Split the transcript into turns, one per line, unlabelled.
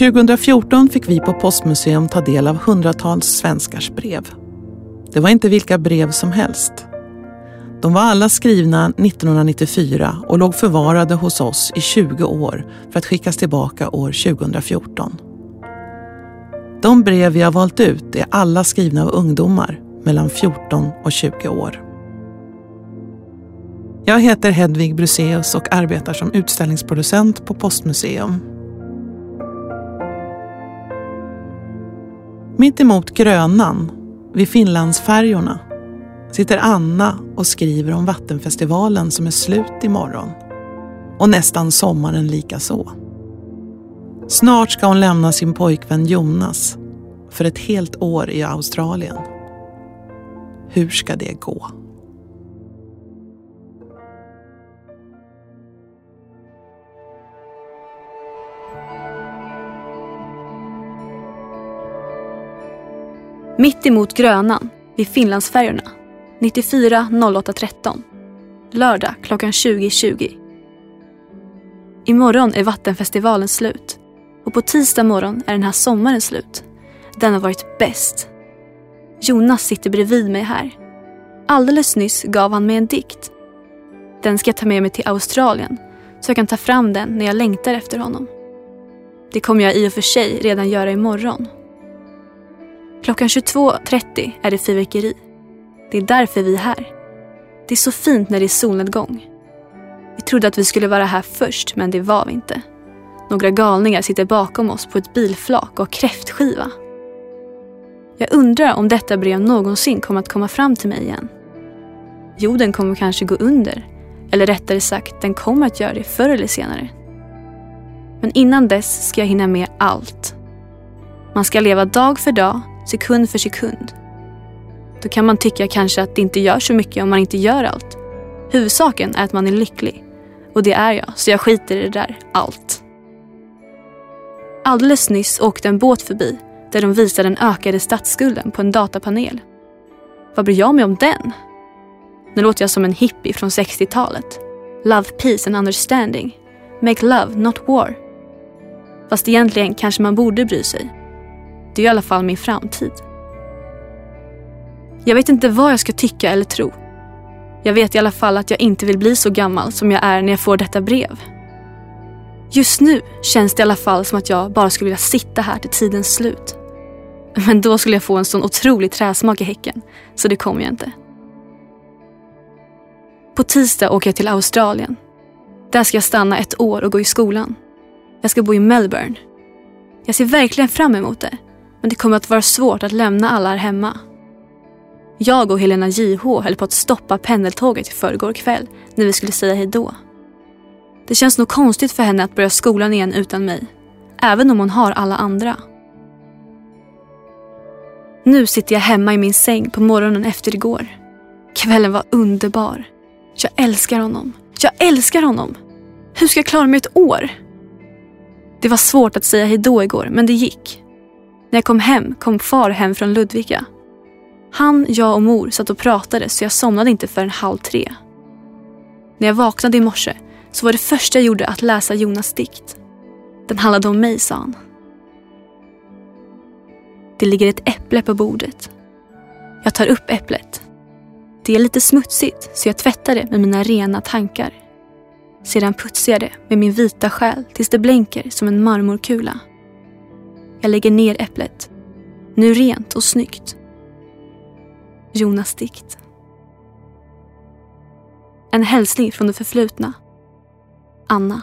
2014 fick vi på Postmuseum ta del av hundratals svenskars brev. Det var inte vilka brev som helst. De var alla skrivna 1994 och låg förvarade hos oss i 20 år för att skickas tillbaka år 2014. De brev vi har valt ut är alla skrivna av ungdomar mellan 14 och 20 år. Jag heter Hedvig Bruseus och arbetar som utställningsproducent på Postmuseum. Mitt emot Grönan, vid Finlandsfärjorna, sitter Anna och skriver om Vattenfestivalen som är slut imorgon. Och nästan sommaren lika så. Snart ska hon lämna sin pojkvän Jonas för ett helt år i Australien. Hur ska det gå?
Mitt emot Grönan, vid Finlandsfärjorna, 94 08 13. Lördag klockan 20.20. 20. Imorgon är Vattenfestivalen slut. Och på tisdag morgon är den här sommaren slut. Den har varit bäst. Jonas sitter bredvid mig här. Alldeles nyss gav han mig en dikt. Den ska jag ta med mig till Australien så jag kan ta fram den när jag längtar efter honom. Det kommer jag i och för sig redan göra imorgon. Klockan 22.30 är det fyrverkeri. Det är därför vi är här. Det är så fint när det är solnedgång. Vi trodde att vi skulle vara här först, men det var vi inte. Några galningar sitter bakom oss på ett bilflak och kräftskiva. Jag undrar om detta brev någonsin kommer att komma fram till mig igen. Jorden kommer kanske gå under. Eller rättare sagt, den kommer att göra det förr eller senare. Men innan dess ska jag hinna med allt. Man ska leva dag för dag, sekund för sekund. Då kan man tycka kanske att det inte gör så mycket om man inte gör allt. Huvudsaken är att man är lycklig. Och det är jag, så jag skiter i det där allt. Alldeles nyss åkte en båt förbi där de visade den ökade statsskulden på en datapanel. Vad bryr jag mig om den? Nu låter jag som en hippie från 60-talet. Love, peace and understanding. Make love, not war. Fast egentligen kanske man borde bry sig. Det är i alla fall min framtid. Jag vet inte vad jag ska tycka eller tro. Jag vet i alla fall att jag inte vill bli så gammal som jag är när jag får detta brev. Just nu känns det i alla fall som att jag bara skulle vilja sitta här till tidens slut. Men då skulle jag få en sån otrolig träsmak i häcken, så det kommer jag inte. På tisdag åker jag till Australien. Där ska jag stanna ett år och gå i skolan. Jag ska bo i Melbourne. Jag ser verkligen fram emot det, men det kommer att vara svårt att lämna alla här hemma. Jag och Helena JH höll på att stoppa pendeltåget i förrgår kväll när vi skulle säga hejdå. Det känns nog konstigt för henne att börja skolan igen utan mig. Även om hon har alla andra. Nu sitter jag hemma i min säng på morgonen efter igår. Kvällen var underbar. Jag älskar honom. Jag älskar honom. Hur ska jag klara mig ett år? Det var svårt att säga hejdå igår, men det gick. När jag kom hem kom far hem från Ludvika. Han, jag och mor satt och pratade så jag somnade inte förrän halv tre. När jag vaknade i morse så var det första jag gjorde att läsa Jonas dikt. Den handlade om mig, sa han. Det ligger ett äpple på bordet. Jag tar upp äpplet. Det är lite smutsigt så jag tvättar det med mina rena tankar. Sedan putsar jag det med min vita själ tills det blänker som en marmorkula. Jag lägger ner äpplet. Nu rent och snyggt. Jonas dikt. En hälsning från det förflutna. Anna.